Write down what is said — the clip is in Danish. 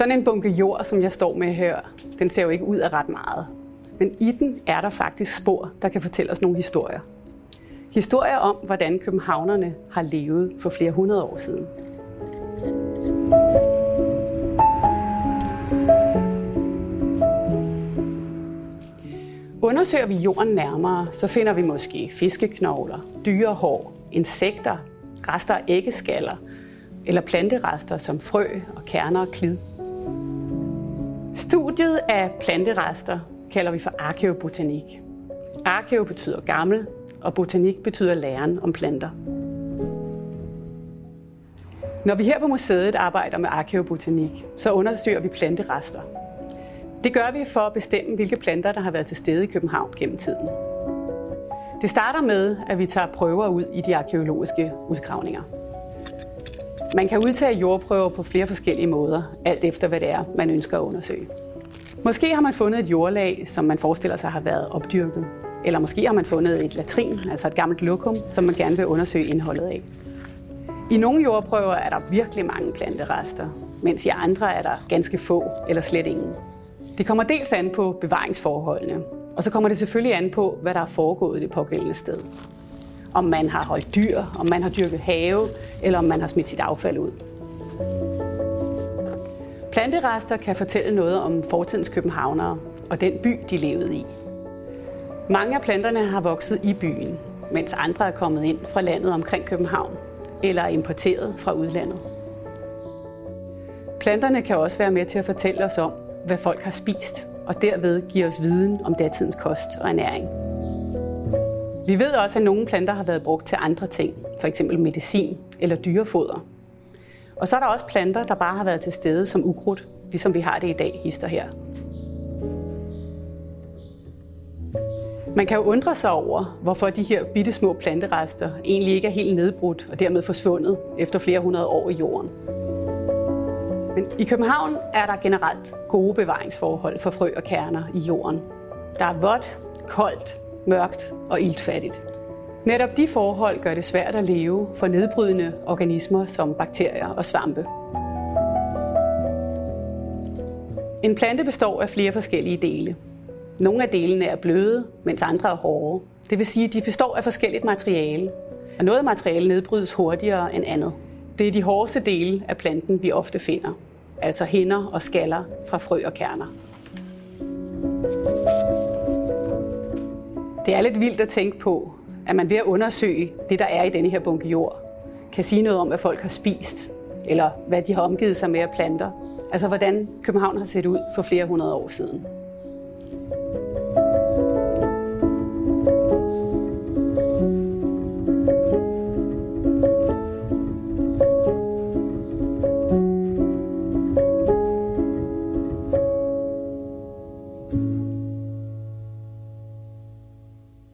Sådan en bunke jord, som jeg står med her, den ser jo ikke ud af ret meget. Men i den er der faktisk spor, der kan fortælle os nogle historier. Historier om, hvordan københavnerne har levet for flere hundrede år siden. Undersøger vi jorden nærmere, så finder vi måske fiskeknogler, dyrehår, insekter, rester af æggeskaller eller planterester som frø og kerner og klid. Studiet af planterester kalder vi for arkeobotanik. Arkeo betyder gammel, og botanik betyder læren om planter. Når vi her på museet arbejder med arkeobotanik, så undersøger vi planterester. Det gør vi for at bestemme, hvilke planter, der har været til stede i København gennem tiden. Det starter med, at vi tager prøver ud i de arkeologiske udgravninger. Man kan udtage jordprøver på flere forskellige måder, alt efter hvad det er, man ønsker at undersøge. Måske har man fundet et jordlag, som man forestiller sig har været opdyrket. Eller måske har man fundet et latrin, altså et gammelt lokum, som man gerne vil undersøge indholdet af. I nogle jordprøver er der virkelig mange planterester, mens i andre er der ganske få eller slet ingen. Det kommer dels an på bevaringsforholdene, og så kommer det selvfølgelig an på, hvad der er foregået i det pågældende sted. Om man har holdt dyr, om man har dyrket have, eller om man har smidt sit affald ud. Planterester kan fortælle noget om fortidens københavnere og den by, de levede i. Mange af planterne har vokset i byen, mens andre er kommet ind fra landet omkring København eller er importeret fra udlandet. Planterne kan også være med til at fortælle os om, hvad folk har spist, og derved give os viden om datidens kost og ernæring. Vi ved også, at nogle planter har været brugt til andre ting, f.eks. medicin eller dyrefoder. Og så er der også planter, der bare har været til stede som ukrudt, ligesom vi har det i dag, hister her. Man kan jo undre sig over, hvorfor de her bitte små planterester egentlig ikke er helt nedbrudt og dermed forsvundet efter flere hundrede år i jorden. Men i København er der generelt gode bevaringsforhold for frø og kerner i jorden. Der er vådt, koldt, mørkt og iltfattigt. Netop de forhold gør det svært at leve for nedbrydende organismer som bakterier og svampe. En plante består af flere forskellige dele. Nogle af delene er bløde, mens andre er hårde. Det vil sige, at de består af forskelligt materiale. Og noget materiale nedbrydes hurtigere end andet. Det er de hårdeste dele af planten, vi ofte finder. Altså hinder og skaller fra frø og kerner. Det er lidt vildt at tænke på, at man ved at undersøge det, der er i denne her bunke jord, kan sige noget om, hvad folk har spist, eller hvad de har omgivet sig med af planter. Altså hvordan København har set ud for flere hundrede år siden.